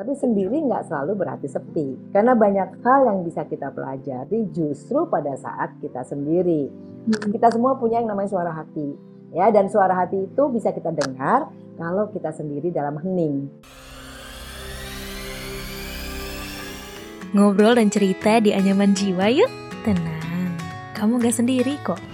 Tapi sendiri nggak selalu berarti sepi. Karena banyak hal yang bisa kita pelajari justru pada saat kita sendiri. Kita semua punya yang namanya suara hati. Ya, dan suara hati itu bisa kita dengar kalau kita sendiri dalam hening. Ngobrol dan cerita di anyaman jiwa yuk. Tenang, kamu gak sendiri kok.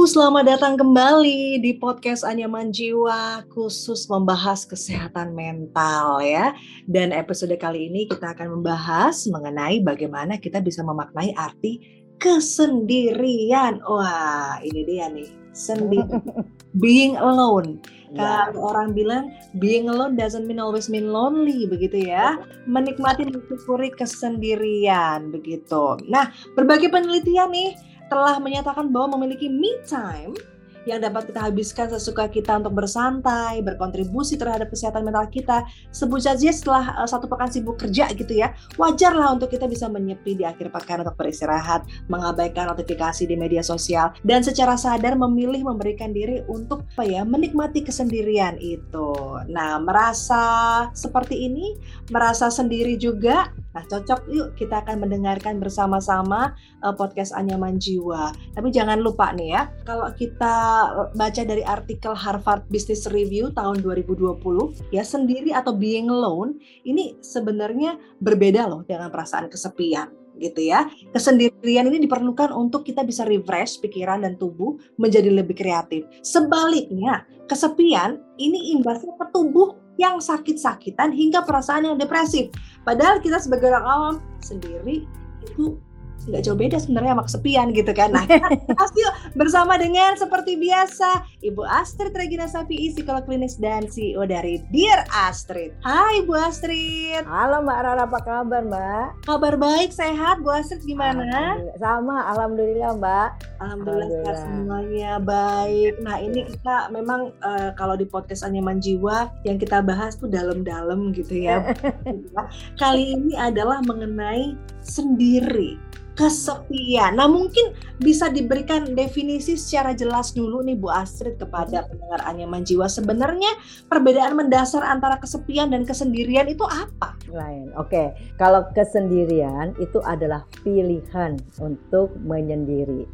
Halo, selamat datang kembali di podcast Anyaman Jiwa khusus membahas kesehatan mental ya. Dan episode kali ini kita akan membahas mengenai bagaimana kita bisa memaknai arti kesendirian. Wah, ini dia nih, sendiri. Being alone. Ya. Kalau orang bilang being alone doesn't mean always mean lonely begitu ya. Menikmati dan mensyukuri kesendirian begitu. Nah, berbagai penelitian nih telah menyatakan bahwa memiliki me time yang dapat kita habiskan sesuka kita untuk bersantai, berkontribusi terhadap kesehatan mental kita. Sebut saja setelah uh, satu pekan sibuk kerja gitu ya, wajarlah untuk kita bisa menyepi di akhir pekan untuk beristirahat, mengabaikan notifikasi di media sosial, dan secara sadar memilih memberikan diri untuk apa ya, menikmati kesendirian itu. Nah, merasa seperti ini, merasa sendiri juga, Nah, cocok yuk kita akan mendengarkan bersama-sama uh, podcast Anyaman Jiwa. Tapi jangan lupa nih ya, kalau kita baca dari artikel Harvard Business Review tahun 2020, ya sendiri atau being alone ini sebenarnya berbeda loh dengan perasaan kesepian gitu ya. Kesendirian ini diperlukan untuk kita bisa refresh pikiran dan tubuh menjadi lebih kreatif. Sebaliknya, kesepian ini imbasnya ke tubuh yang sakit-sakitan hingga perasaan yang depresif. Padahal kita sebagai orang awam sendiri itu nggak jauh beda sebenarnya sama kesepian gitu kan. Nah, pasti bersama dengan seperti biasa Ibu Astrid Regina Sapi, psikolog klinis dan CEO dari Dear Astrid. Hai Bu Astrid. Halo Mbak Rara, apa kabar Mbak? Kabar baik, sehat. Bu Astrid gimana? Alhamdulillah. Sama, Alhamdulillah Mbak. Alhamdulillah, Alhamdulillah. semuanya baik. Nah ini kita memang eh, kalau di podcast Anyaman Jiwa yang kita bahas tuh dalam-dalam gitu ya. Kali ini adalah mengenai sendiri kesepian. Nah mungkin bisa diberikan definisi secara jelas dulu nih Bu Astrid kepada pendengar Anyaman Jiwa. Sebenarnya perbedaan mendasar antara kesepian dan kesendirian itu apa? Lain. Oke, kalau kesendirian itu adalah pilihan untuk menyendiri.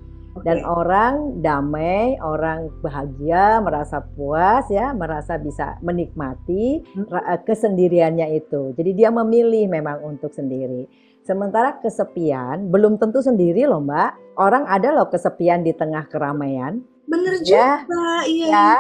Dan Oke. orang damai, orang bahagia, merasa puas ya, merasa bisa menikmati Hmm. eh, kesendiriannya itu. Jadi dia memilih memang untuk sendiri. Sementara kesepian belum tentu sendiri loh Mbak. Orang ada loh kesepian di tengah keramaian. Bener Ya. juga, iya. Ya.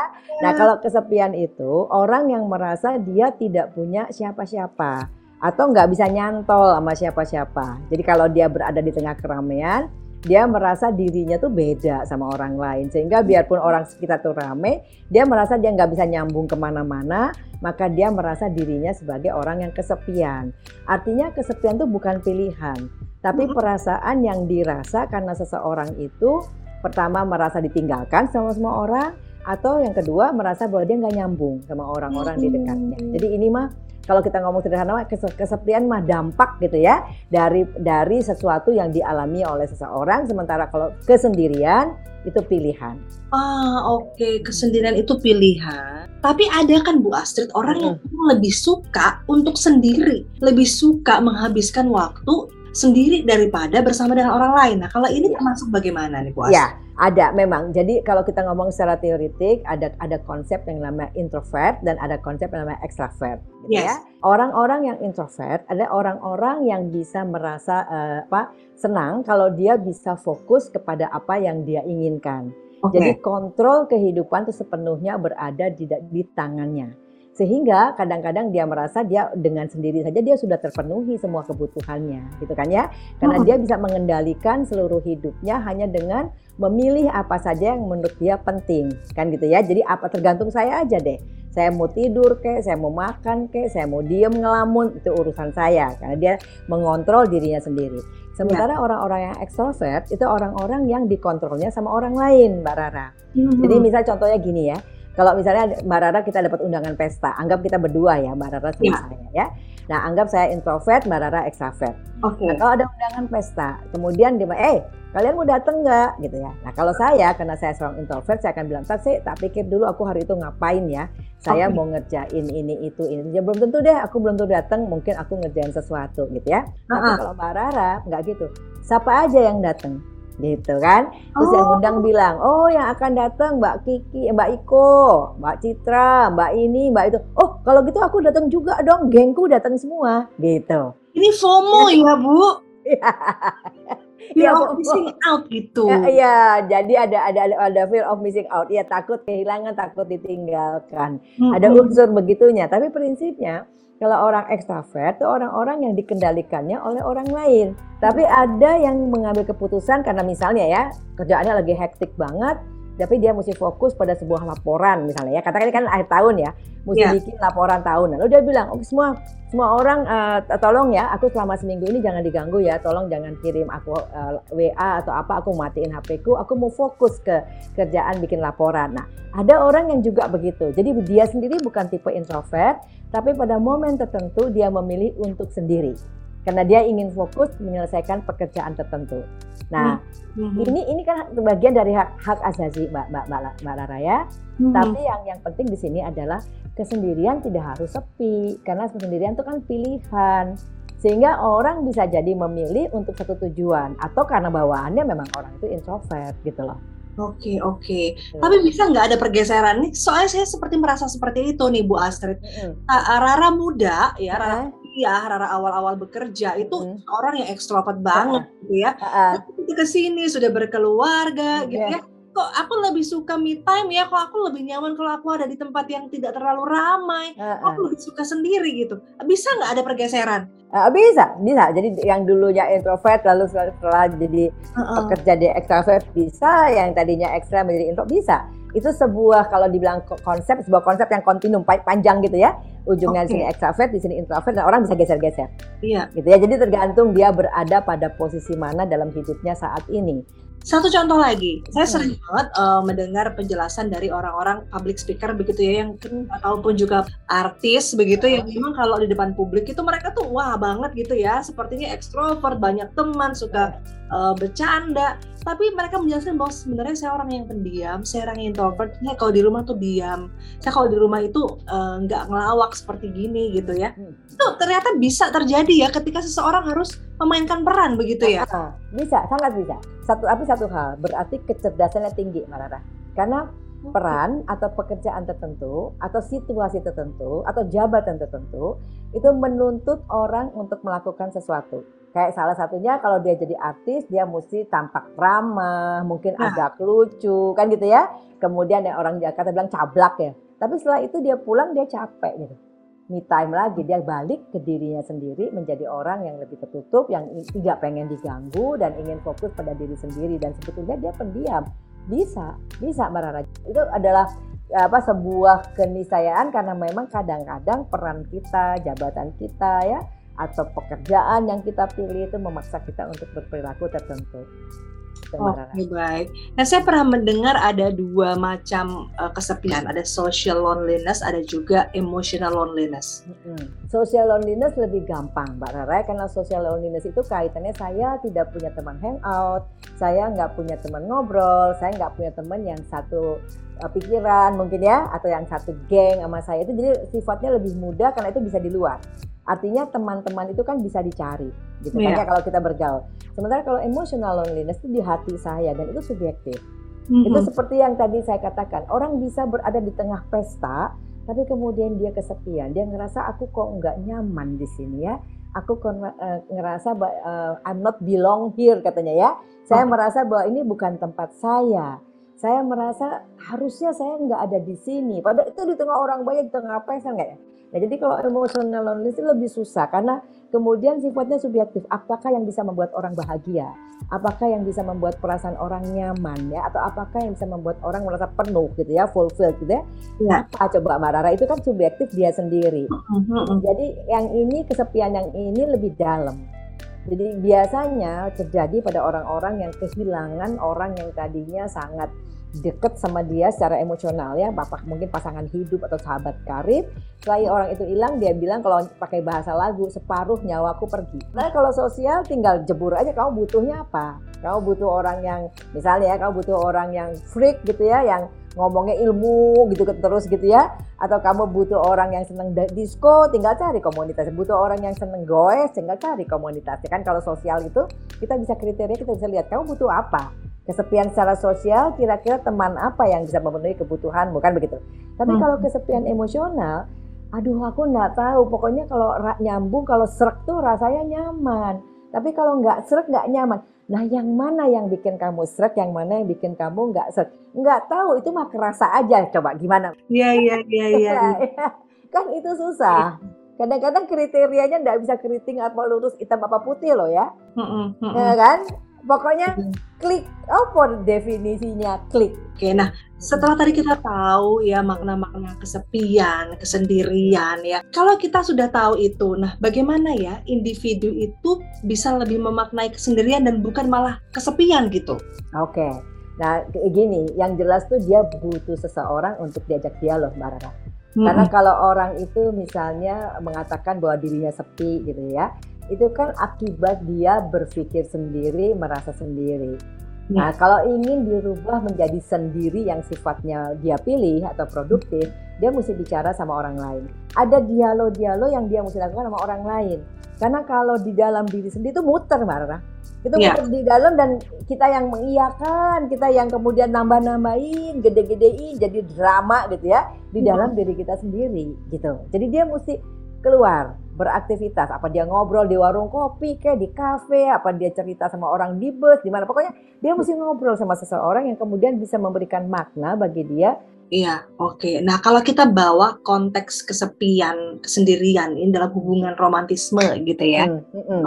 Nah, kalau kesepian itu orang yang merasa dia tidak punya siapa-siapa atau nggak bisa nyantol sama siapa-siapa. Jadi kalau dia berada di tengah keramaian, dia merasa dirinya tuh beda sama orang lain. Sehingga biarpun orang sekitar tuh rame, dia merasa dia nggak bisa nyambung ke mana-mana, maka dia merasa dirinya sebagai orang yang kesepian. Artinya kesepian tuh bukan pilihan, tapi perasaan yang dirasa karena seseorang itu pertama merasa ditinggalkan sama semua orang, atau yang kedua merasa bahwa dia nggak nyambung sama orang-orang di dekatnya. Jadi ini mah kalau kita ngomong sederhana kesepian mah dampak gitu ya dari dari sesuatu yang dialami oleh seseorang sementara kalau kesendirian itu pilihan. Ah, oke, kesendirian itu pilihan. Tapi ada kan Bu Astrid orang yang lebih suka untuk sendiri, lebih suka menghabiskan waktu sendiri daripada bersama dengan orang lain. Nah, kalau ini Iya. termasuk bagaimana nih Bu? Ya, ada memang. Jadi kalau kita ngomong secara teoritik ada ada konsep yang namanya introvert dan ada konsep yang namanya extrovert gitu Yes. ya. Orang-orang yang introvert ada orang-orang yang bisa merasa eh, apa? senang kalau dia bisa fokus kepada apa yang dia inginkan. Oke. Jadi kontrol kehidupan itu sepenuhnya berada di, di tangannya. Sehingga kadang-kadang dia merasa dia dengan sendiri saja dia sudah terpenuhi semua kebutuhannya, gitu kan ya? Karena Hmm. dia bisa mengendalikan seluruh hidupnya hanya dengan memilih apa saja yang menurut dia penting, kan gitu ya. Jadi apa tergantung saya aja deh. Saya mau tidur kek, saya mau makan kek, saya mau diem ngelamun itu urusan saya karena dia mengontrol dirinya sendiri. Sementara orang-orang yang ekstrovert itu orang-orang yang dikontrolnya sama orang lain, Mbak Rara. Mhm. Jadi misal contohnya gini ya, kalau misalnya Mbak Rara kita dapat undangan pesta, anggap kita berdua ya Mbak Rara sama Ya. saya ya. Nah, anggap saya introvert, Mbak Rara ekstrovert. Oke. Nah, kalau ada undangan pesta, kemudian dia, eh kalian mau datang nggak gitu ya. Nah kalau saya karena saya seorang introvert, saya akan bilang, saya tak pikir dulu aku hari itu ngapain ya. Saya Oke. mau ngerjain ini itu ini. Ya belum tentu deh, aku belum tentu datang. Mungkin aku ngerjain sesuatu gitu ya. Tapi Ha-ha. kalau Mbak Rara nggak gitu. Siapa aja yang datang gitu kan. Terus yang Oh. undang bilang, oh yang akan datang Mbak Kiki, eh, Mbak Iko, Mbak Citra, Mbak ini, Mbak itu. Oh kalau gitu aku datang juga dong, gengku datang semua gitu. Ini FOMO ya Bu. Iya, Fear of FOMO. missing out gitu. Ya, Iya, jadi ada ada ada fear of missing out. Iya, takut kehilangan, takut ditinggalkan. Ada Mm-mm. unsur begitunya. Tapi prinsipnya kalau orang ekstrovert itu orang-orang yang dikendalikannya oleh orang lain. Tapi ada yang mengambil keputusan karena misalnya ya kerjaannya lagi hektik banget, tapi dia mesti fokus pada sebuah laporan misalnya ya. Katakan ini kan akhir tahun ya, mesti Iya. bikin laporan tahunan. Lalu dia bilang, oke semua semua orang eh, tolong ya, aku selama seminggu ini jangan diganggu ya, tolong jangan kirim aku eh, WA atau apa, aku matiin HP ku, aku mau fokus ke kerjaan bikin laporan. Nah, ada orang yang juga begitu. Jadi dia sendiri bukan tipe introvert, tapi pada momen tertentu dia memilih untuk sendiri. Karena dia ingin fokus menyelesaikan pekerjaan tertentu. Nah, Mhm. ini ini kan bagian dari hak hak asasi Mbak Mbak Mbak, Mbak Lara ya. Mhm. Tapi yang yang penting di sini adalah kesendirian tidak harus sepi karena kesendirian itu kan pilihan. Sehingga orang bisa jadi memilih untuk satu tujuan atau karena bawaannya memang orang itu introvert gitu loh. Oke oke. Tapi bisa nggak ada pergeseran nih? Soalnya saya seperti merasa seperti itu nih Bu Astrid. Ah, Rara muda ya, Rara Ah, kuliah, Rara awal-awal bekerja itu Mm. orang yang ekstrovert banget gitu ya. ah, ah. Tapi ke sini sudah berkeluarga gitu Iya. ya. Kok aku lebih suka me time ya? Kok aku lebih nyaman kalau aku ada di tempat yang tidak terlalu ramai? Kok ah. aku lebih suka sendiri gitu. Bisa nggak ada pergeseran? Ah, bisa, bisa. Jadi yang dulunya introvert lalu setelah, jadi Heeh. pekerja di extrovert bisa, yang tadinya ekstra menjadi intro bisa. Itu sebuah kalau dibilang ko- konsep, sebuah konsep yang kontinum pa- panjang gitu ya. Ujungnya di Oke. sini extrovert, di sini introvert, dan orang bisa geser-geser. Iya. Gitu ya. Jadi tergantung dia berada pada posisi mana dalam hidupnya saat ini. Satu contoh lagi, saya Hmm. sering banget eh, mendengar penjelasan dari orang-orang public speaker begitu ya, yang ataupun juga artis begitu yang memang kalau di depan publik itu mereka tuh wah banget gitu ya, sepertinya ekstrovert, banyak teman, suka eh, bercanda. Tapi mereka menjelaskan bahwa sebenarnya saya orang yang pendiam, saya orang yang introvert. Saya kalau di rumah tuh diam. Saya kalau di rumah itu eh, nggak ngelawak seperti gini gitu ya. Hmm. Itu ternyata bisa terjadi ya ketika seseorang harus memainkan peran begitu ya. Ah, bisa, sangat bisa. Satu tapi satu hal, berarti kecerdasannya tinggi, Mbak Rara. Karena peran atau pekerjaan tertentu atau situasi tertentu atau jabatan tertentu itu menuntut orang untuk melakukan sesuatu. Kayak salah satunya kalau dia jadi artis dia mesti tampak ramah, mungkin Nah. agak lucu kan gitu ya. Kemudian yang orang Jakarta bilang cablak ya. Tapi setelah itu dia pulang dia capek gitu. Me time lagi dia balik ke dirinya sendiri menjadi orang yang lebih tertutup yang tidak pengen diganggu dan ingin fokus pada diri sendiri dan sebetulnya dia pendiam bisa bisa Mbak itu adalah apa sebuah keniscayaan karena memang kadang-kadang peran kita jabatan kita ya atau pekerjaan yang kita pilih itu memaksa kita untuk berperilaku tertentu Oke baik. Nah saya pernah mendengar ada dua macam uh, kesepian, ada social loneliness, ada juga emotional loneliness. Mm-mm. Social loneliness lebih gampang, Mbak Rara, karena social loneliness itu kaitannya saya tidak punya teman hangout, saya nggak punya teman ngobrol, saya nggak punya teman yang satu uh, pikiran mungkin ya, atau yang satu geng sama saya itu jadi sifatnya lebih mudah karena itu bisa di luar. Artinya teman-teman itu kan bisa dicari, gitu kan Iya. ya kalau kita bergaul. Sementara kalau emotional loneliness itu di hati saya dan itu subjektif. Mhm. Itu seperti yang tadi saya katakan, orang bisa berada di tengah pesta, tapi kemudian dia kesepian. Dia ngerasa aku kok nggak nyaman di sini ya. Aku kok eh, ngerasa eh, I'm not belong here katanya ya. Saya Oke. merasa bahwa ini bukan tempat saya. Saya merasa harusnya saya nggak ada di sini. Padahal itu di tengah orang banyak, di tengah pesta nggak ya? Nah, jadi kalau emotional loneliness itu lebih susah karena kemudian sifatnya subjektif. Apakah yang bisa membuat orang bahagia? Apakah yang bisa membuat perasaan orang nyaman ya? Atau apakah yang bisa membuat orang merasa penuh gitu ya, fulfilled gitu ya? Iya. Apa coba Mbak Rara? Itu kan subjektif dia sendiri. Mhm. Jadi yang ini kesepian yang ini lebih dalam. Jadi biasanya terjadi pada orang-orang yang kehilangan orang yang tadinya sangat deket sama dia secara emosional ya, bapak mungkin pasangan hidup atau sahabat karib. Setelah orang itu hilang, dia bilang kalau pakai bahasa lagu separuh nyawaku pergi. Nah kalau sosial tinggal jebur aja kamu butuhnya apa. Kamu butuh orang yang misalnya ya, kamu butuh orang yang freak gitu ya, yang ngomongnya ilmu gitu terus gitu ya atau kamu butuh orang yang seneng disco tinggal cari komunitas butuh orang yang seneng goes tinggal cari komunitas kan kalau sosial itu kita bisa kriteria kita bisa lihat kamu butuh apa kesepian secara sosial kira-kira teman apa yang bisa memenuhi kebutuhan bukan begitu tapi hmm. kalau kesepian emosional aduh aku nggak tahu pokoknya kalau nyambung kalau serak tuh rasanya nyaman tapi kalau nggak serak nggak nyaman Nah, yang mana yang bikin kamu seret, yang mana yang bikin kamu nggak seret? Nggak tahu, itu mah kerasa aja. Coba gimana? Iya, iya, iya, iya. kan itu susah. Kadang-kadang kriterianya nggak bisa keriting apa lurus hitam apa putih loh ya. Mm -mm, Ya kan? Pokoknya klik, apa definisinya klik? Oke, nah setelah tadi kita tahu ya makna-makna kesepian, kesendirian ya. Kalau kita sudah tahu itu, nah bagaimana ya individu itu bisa lebih memaknai kesendirian dan bukan malah kesepian gitu? Oke. Nah, kayak gini, yang jelas tuh dia butuh seseorang untuk diajak dialog, Mbak Rara. Karena kalau orang itu misalnya mengatakan bahwa dirinya sepi gitu ya, itu kan akibat dia berpikir sendiri, merasa sendiri. Nah, ya. kalau ingin dirubah menjadi sendiri yang sifatnya dia pilih atau produktif, dia mesti bicara sama orang lain. Ada dialog-dialog yang dia mesti lakukan sama orang lain. Karena kalau di dalam diri sendiri itu muter, Marah. Itu ya. muter di dalam dan kita yang mengiyakan, kita yang kemudian nambah-nambahin, gede-gedein jadi drama gitu ya di ya. dalam diri kita sendiri gitu. Jadi dia mesti keluar beraktivitas. Apa dia ngobrol di warung kopi kayak di kafe apa dia cerita sama orang di bus di mana. Pokoknya dia mesti ngobrol sama seseorang yang kemudian bisa memberikan makna bagi dia Iya, oke. Okay. Nah, kalau kita bawa konteks kesepian, kesendirian ini dalam hubungan romantisme gitu ya, mm, mm,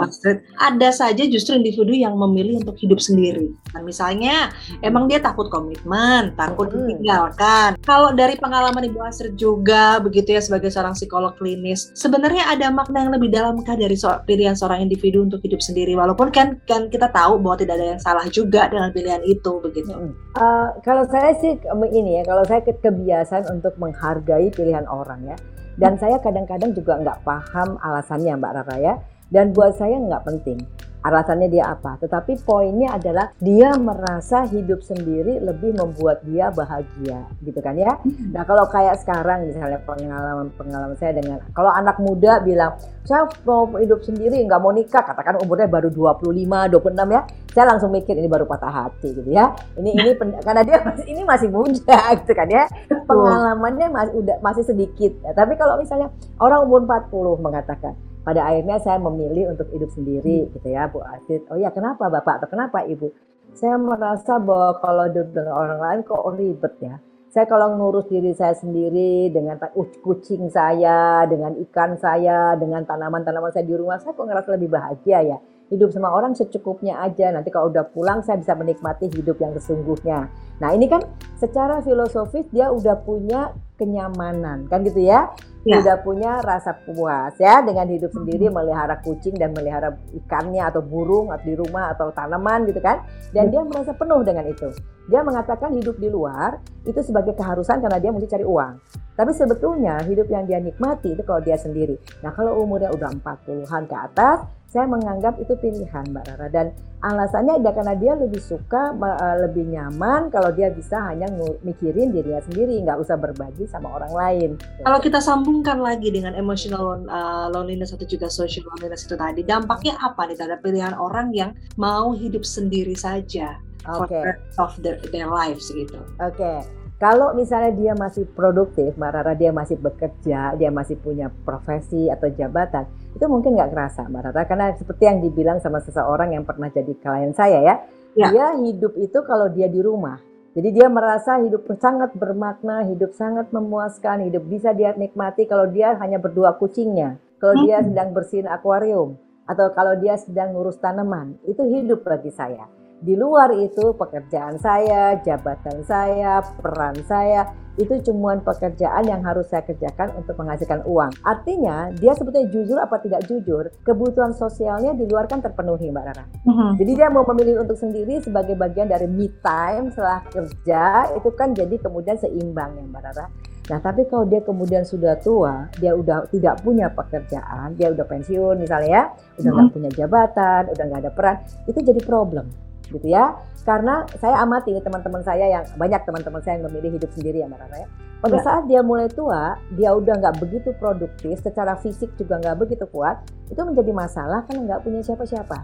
ada saja justru individu yang memilih untuk hidup sendiri. Nah, misalnya emang dia takut komitmen, takut mm. ditinggalkan. Kalau dari pengalaman Ibu Astrid juga begitu ya sebagai seorang psikolog klinis, sebenarnya ada makna yang lebih dalamkah dari so pilihan seorang individu untuk hidup sendiri? Walaupun kan kan kita tahu bahwa tidak ada yang salah juga dengan pilihan itu begitu. Mm. Uh, kalau saya sih ini ya, kalau saya kebiasaan untuk menghargai pilihan orang ya. Dan saya kadang-kadang juga nggak paham alasannya Mbak Rara ya. Dan buat saya nggak penting alasannya dia apa. Tetapi poinnya adalah dia merasa hidup sendiri lebih membuat dia bahagia, gitu kan ya. Hmm. Nah kalau kayak sekarang misalnya pengalaman pengalaman saya dengan kalau anak muda bilang saya mau hidup sendiri nggak mau nikah, katakan umurnya baru 25, 26 ya, saya langsung mikir ini baru patah hati gitu ya. Ini ini karena dia masih ini masih muda gitu kan ya. Pengalamannya masih udah masih sedikit. Ya, tapi kalau misalnya orang umur 40 mengatakan pada akhirnya saya memilih untuk hidup sendiri hmm. gitu ya Bu Asid. Oh ya kenapa Bapak atau kenapa Ibu? Saya merasa bahwa kalau hidup dengan orang lain kok ribet ya. Saya kalau ngurus diri saya sendiri dengan kucing saya, dengan ikan saya, dengan tanaman-tanaman saya di rumah, saya kok ngerasa lebih bahagia ya. Hidup sama orang secukupnya aja. Nanti kalau udah pulang saya bisa menikmati hidup yang sesungguhnya. Nah ini kan secara filosofis dia udah punya kenyamanan kan gitu ya ya. udah punya rasa puas ya dengan hidup sendiri hmm. melihara kucing dan melihara ikannya atau burung atau di rumah atau tanaman gitu kan dan hmm. dia merasa penuh dengan itu dia mengatakan hidup di luar itu sebagai keharusan karena dia mesti cari uang tapi sebetulnya hidup yang dia nikmati itu kalau dia sendiri nah kalau umurnya udah 40-an ke atas saya menganggap itu pilihan Mbak Rara dan alasannya ada karena dia lebih suka lebih nyaman kalau dia bisa hanya mikirin dirinya sendiri nggak usah berbagi sama orang lain. Kalau kita sambungkan lagi dengan emotional uh, loneliness atau juga social loneliness itu tadi dampaknya apa nih terhadap pilihan orang yang mau hidup sendiri saja okay. for the rest of their, their lives gitu. Oke. Okay. Kalau misalnya dia masih produktif, Mbak Rara dia masih bekerja, dia masih punya profesi atau jabatan, itu mungkin nggak kerasa Mbak Rara. Karena seperti yang dibilang sama seseorang yang pernah jadi klien saya ya, ya. dia hidup itu kalau dia di rumah. Jadi dia merasa hidup sangat bermakna, hidup sangat memuaskan, hidup bisa dia nikmati kalau dia hanya berdua kucingnya, kalau dia hmm. sedang bersihin akuarium, atau kalau dia sedang ngurus tanaman, itu hidup bagi saya. Di luar itu pekerjaan saya, jabatan saya, peran saya itu cuma pekerjaan yang harus saya kerjakan untuk menghasilkan uang. Artinya dia sebetulnya jujur apa tidak jujur, kebutuhan sosialnya di luar kan terpenuhi Mbak Rara. Mhm. Jadi dia mau memilih untuk sendiri sebagai bagian dari me time setelah kerja itu kan jadi kemudian seimbang ya Mbak Rara. Nah tapi kalau dia kemudian sudah tua, dia udah tidak punya pekerjaan, dia udah pensiun misalnya ya, udah nggak punya jabatan, udah nggak ada peran, itu jadi problem gitu ya. Karena saya amati nih teman-teman saya yang banyak teman-teman saya yang memilih hidup sendiri ya Mbak Rara ya. Pada Ya. saat dia mulai tua, dia udah nggak begitu produktif, secara fisik juga nggak begitu kuat, itu menjadi masalah karena nggak punya siapa-siapa.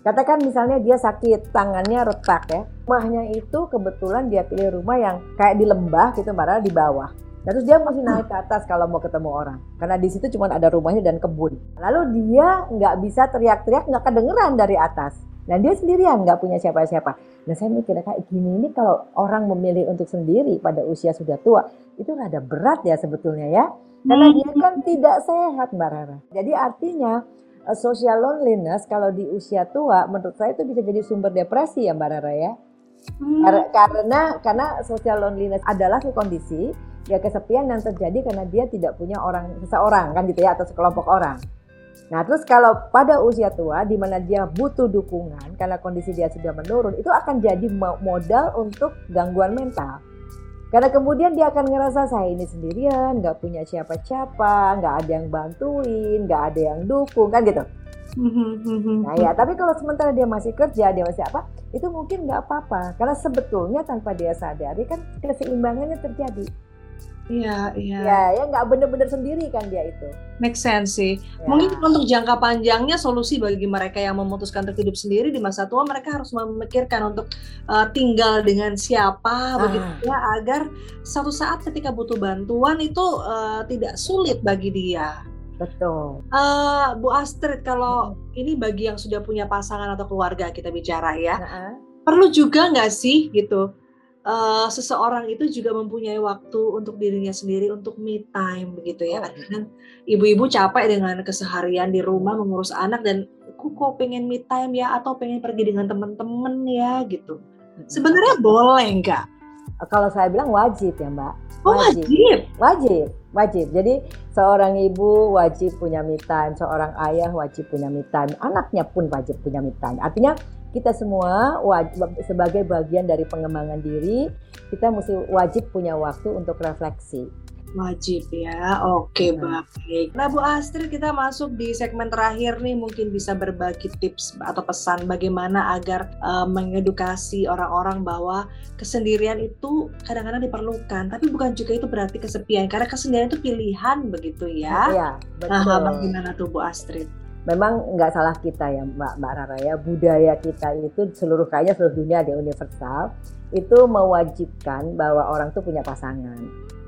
Katakan misalnya dia sakit, tangannya retak ya. Rumahnya itu kebetulan dia pilih rumah yang kayak di lembah gitu, Mbak Rara, di bawah. Nah, terus dia mesti naik ke atas kalau mau ketemu orang. Karena di situ cuma ada rumahnya dan kebun. Lalu dia nggak bisa teriak-teriak, nggak kedengeran dari atas. Dan dia sendirian, nggak punya siapa-siapa. Nah saya mikir kayak gini ini kalau orang memilih untuk sendiri pada usia sudah tua, itu rada berat ya sebetulnya ya. Karena Hmm. dia kan tidak sehat Mbak Rara. Jadi artinya eh, social loneliness kalau di usia tua menurut saya itu bisa jadi sumber depresi ya Mbak Rara ya. Hmm. Kar- Karena karena social loneliness adalah kondisi ya kesepian yang terjadi karena dia tidak punya orang seseorang kan gitu ya atau sekelompok orang. Nah terus kalau pada usia tua di mana dia butuh dukungan karena kondisi dia sudah menurun itu akan jadi mo- modal untuk gangguan mental. Karena kemudian dia akan ngerasa saya ini sendirian, nggak punya siapa-siapa, nggak ada yang bantuin, nggak ada yang dukung kan gitu. Mhm. Nah ya, tapi kalau sementara dia masih kerja, dia masih apa, itu mungkin nggak apa-apa. Karena sebetulnya tanpa dia sadari kan keseimbangannya terjadi. Iya, iya. Ya, ya nggak bener-bener sendiri kan dia itu. Make sense sih. Ya. Mungkin untuk jangka panjangnya solusi bagi mereka yang memutuskan untuk hidup sendiri di masa tua mereka harus memikirkan untuk uh, tinggal dengan siapa Ah. begitu ya agar suatu saat ketika butuh bantuan itu uh, tidak sulit bagi dia. betul. Eh, Bu Astrid kalau ini bagi yang sudah punya pasangan atau keluarga kita bicara ya, Nah, perlu juga nggak sih gitu eh, seseorang itu juga mempunyai waktu untuk dirinya sendiri untuk me time begitu ya Oh. kadang ibu-ibu capek dengan keseharian di rumah mengurus anak dan aku kok pengen me time ya atau pengen pergi dengan teman-teman ya gitu sebenarnya boleh nggak kalau saya bilang wajib ya Mbak. oh Wajib. wajib Wajib, wajib. Jadi seorang ibu wajib punya me time, seorang ayah wajib punya me time, anaknya pun wajib punya me time. Artinya kita semua wajib, sebagai bagian dari pengembangan diri, kita mesti wajib punya waktu untuk refleksi. Wajib ya, oke Hmm. baik. Nah Bu Astrid kita masuk di segmen terakhir nih mungkin bisa berbagi tips atau pesan bagaimana agar eh, mengedukasi orang-orang bahwa kesendirian itu kadang-kadang diperlukan, tapi bukan juga itu berarti kesepian karena kesendirian itu pilihan begitu ya. Iya, Nah, betul. bagaimana tuh Bu Astrid? Memang nggak salah kita ya Mbak Mbak Rara ya, budaya kita itu seluruh kayaknya seluruh dunia dia universal itu mewajibkan bahwa orang tuh punya pasangan.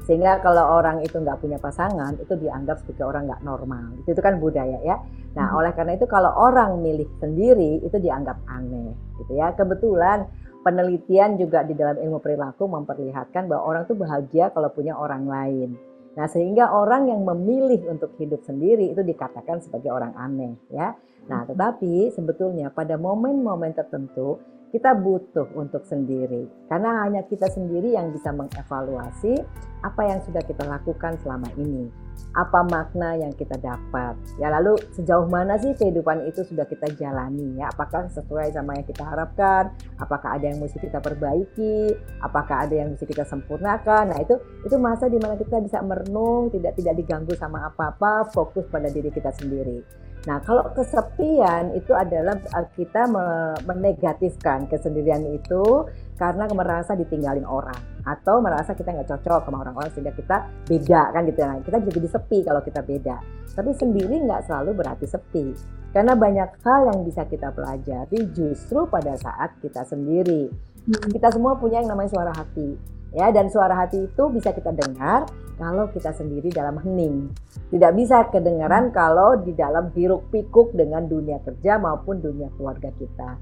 Sehingga kalau orang itu nggak punya pasangan itu dianggap sebagai orang nggak normal. Itu, itu kan budaya ya. Nah Mhm. oleh karena itu kalau orang milih sendiri itu dianggap aneh gitu ya. Kebetulan penelitian juga di dalam ilmu perilaku memperlihatkan bahwa orang tuh bahagia kalau punya orang lain. Nah, sehingga orang yang memilih untuk hidup sendiri itu dikatakan sebagai orang aneh, ya. Nah, tetapi sebetulnya pada momen-momen tertentu kita butuh untuk sendiri. Karena hanya kita sendiri yang bisa mengevaluasi apa yang sudah kita lakukan selama ini. Apa makna yang kita dapat. Ya, lalu sejauh mana sih kehidupan itu sudah kita jalani ya? Apakah sesuai sama yang kita harapkan? Apakah ada yang mesti kita perbaiki? Apakah ada yang mesti kita sempurnakan? Nah, itu itu masa di mana kita bisa merenung, tidak tidak diganggu sama apa-apa, fokus pada diri kita sendiri. Nah, kalau kesepian itu adalah uh, kita me- menegatifkan kesendirian itu karena merasa ditinggalin orang atau merasa kita nggak cocok sama orang-orang sehingga kita beda kan gitu ya. Kita bisa jadi sepi kalau kita beda. Tapi sendiri nggak selalu berarti sepi. Karena banyak hal yang bisa kita pelajari justru pada saat kita sendiri. Kita semua punya yang namanya suara hati. Ya, dan suara hati itu bisa kita dengar kalau kita sendiri dalam hening. Tidak bisa kedengaran kalau di dalam hiruk pikuk dengan dunia kerja maupun dunia keluarga kita.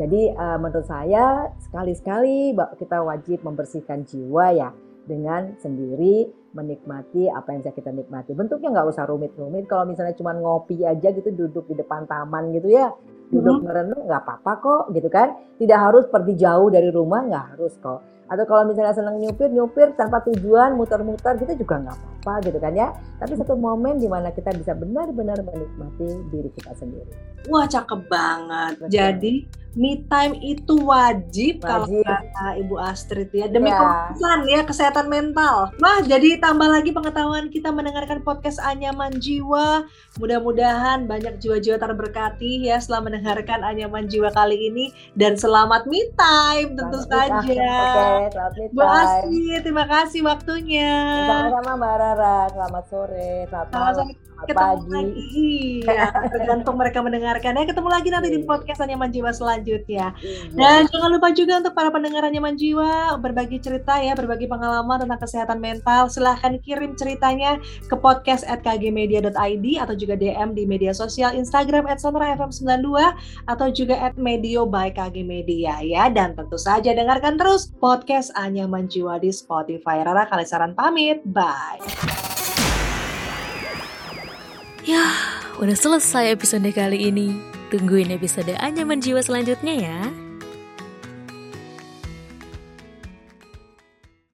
Jadi eh, menurut saya sekali-sekali kita wajib membersihkan jiwa ya dengan sendiri menikmati apa yang bisa kita nikmati. Bentuknya nggak usah rumit-rumit. Kalau misalnya cuma ngopi aja gitu duduk di depan taman gitu ya, duduk Mhm. merenung nggak apa-apa kok gitu kan. Tidak harus pergi jauh dari rumah nggak harus kok. Atau kalau misalnya senang nyupir, nyupir tanpa tujuan, muter-muter gitu juga nggak apa-apa gitu kan ya. Tapi satu momen di mana kita bisa benar-benar menikmati diri kita sendiri. Wah, cakep banget. Betul. Jadi me time itu wajib, kalau Wajib. kata Ibu Astrid ya demi Ya. ya kesehatan mental. Wah, jadi tambah lagi pengetahuan kita mendengarkan podcast Anyaman Jiwa. Mudah-mudahan banyak jiwa-jiwa terberkati ya setelah mendengarkan Anyaman Jiwa kali ini dan selamat me time tentu Selamat saja. Oke, selamat meet Bu time. Terima kasih waktunya. Sama-sama Mbak Rara. Selamat sore, selamat malam, selamat ketemu pagi. lagi. Iya, tergantung mereka mendengarkan ya. Ketemu lagi nanti di Iya. podcast Anyaman Jiwa selanjutnya. Iya. Dan jangan lupa juga untuk para pendengar Nyaman Jiwa berbagi cerita ya, berbagi pengalaman tentang kesehatan mental. Silahkan kirim ceritanya ke podcast at kgmedia.id atau juga DM di media sosial Instagram at FM92 atau juga at medio by KG Media ya. Dan tentu saja dengarkan terus podcast Anyaman Jiwa di Spotify. Rara Kalisaran pamit, bye. Udah selesai episode kali ini. Tungguin episode Anyaman Jiwa selanjutnya ya.